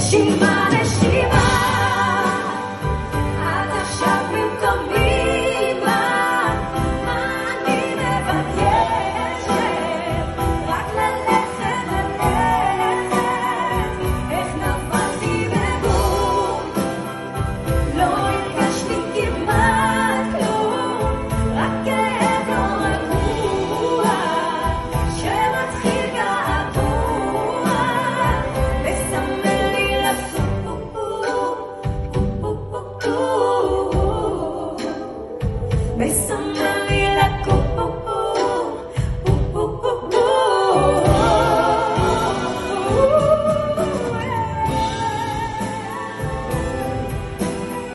しまね There's some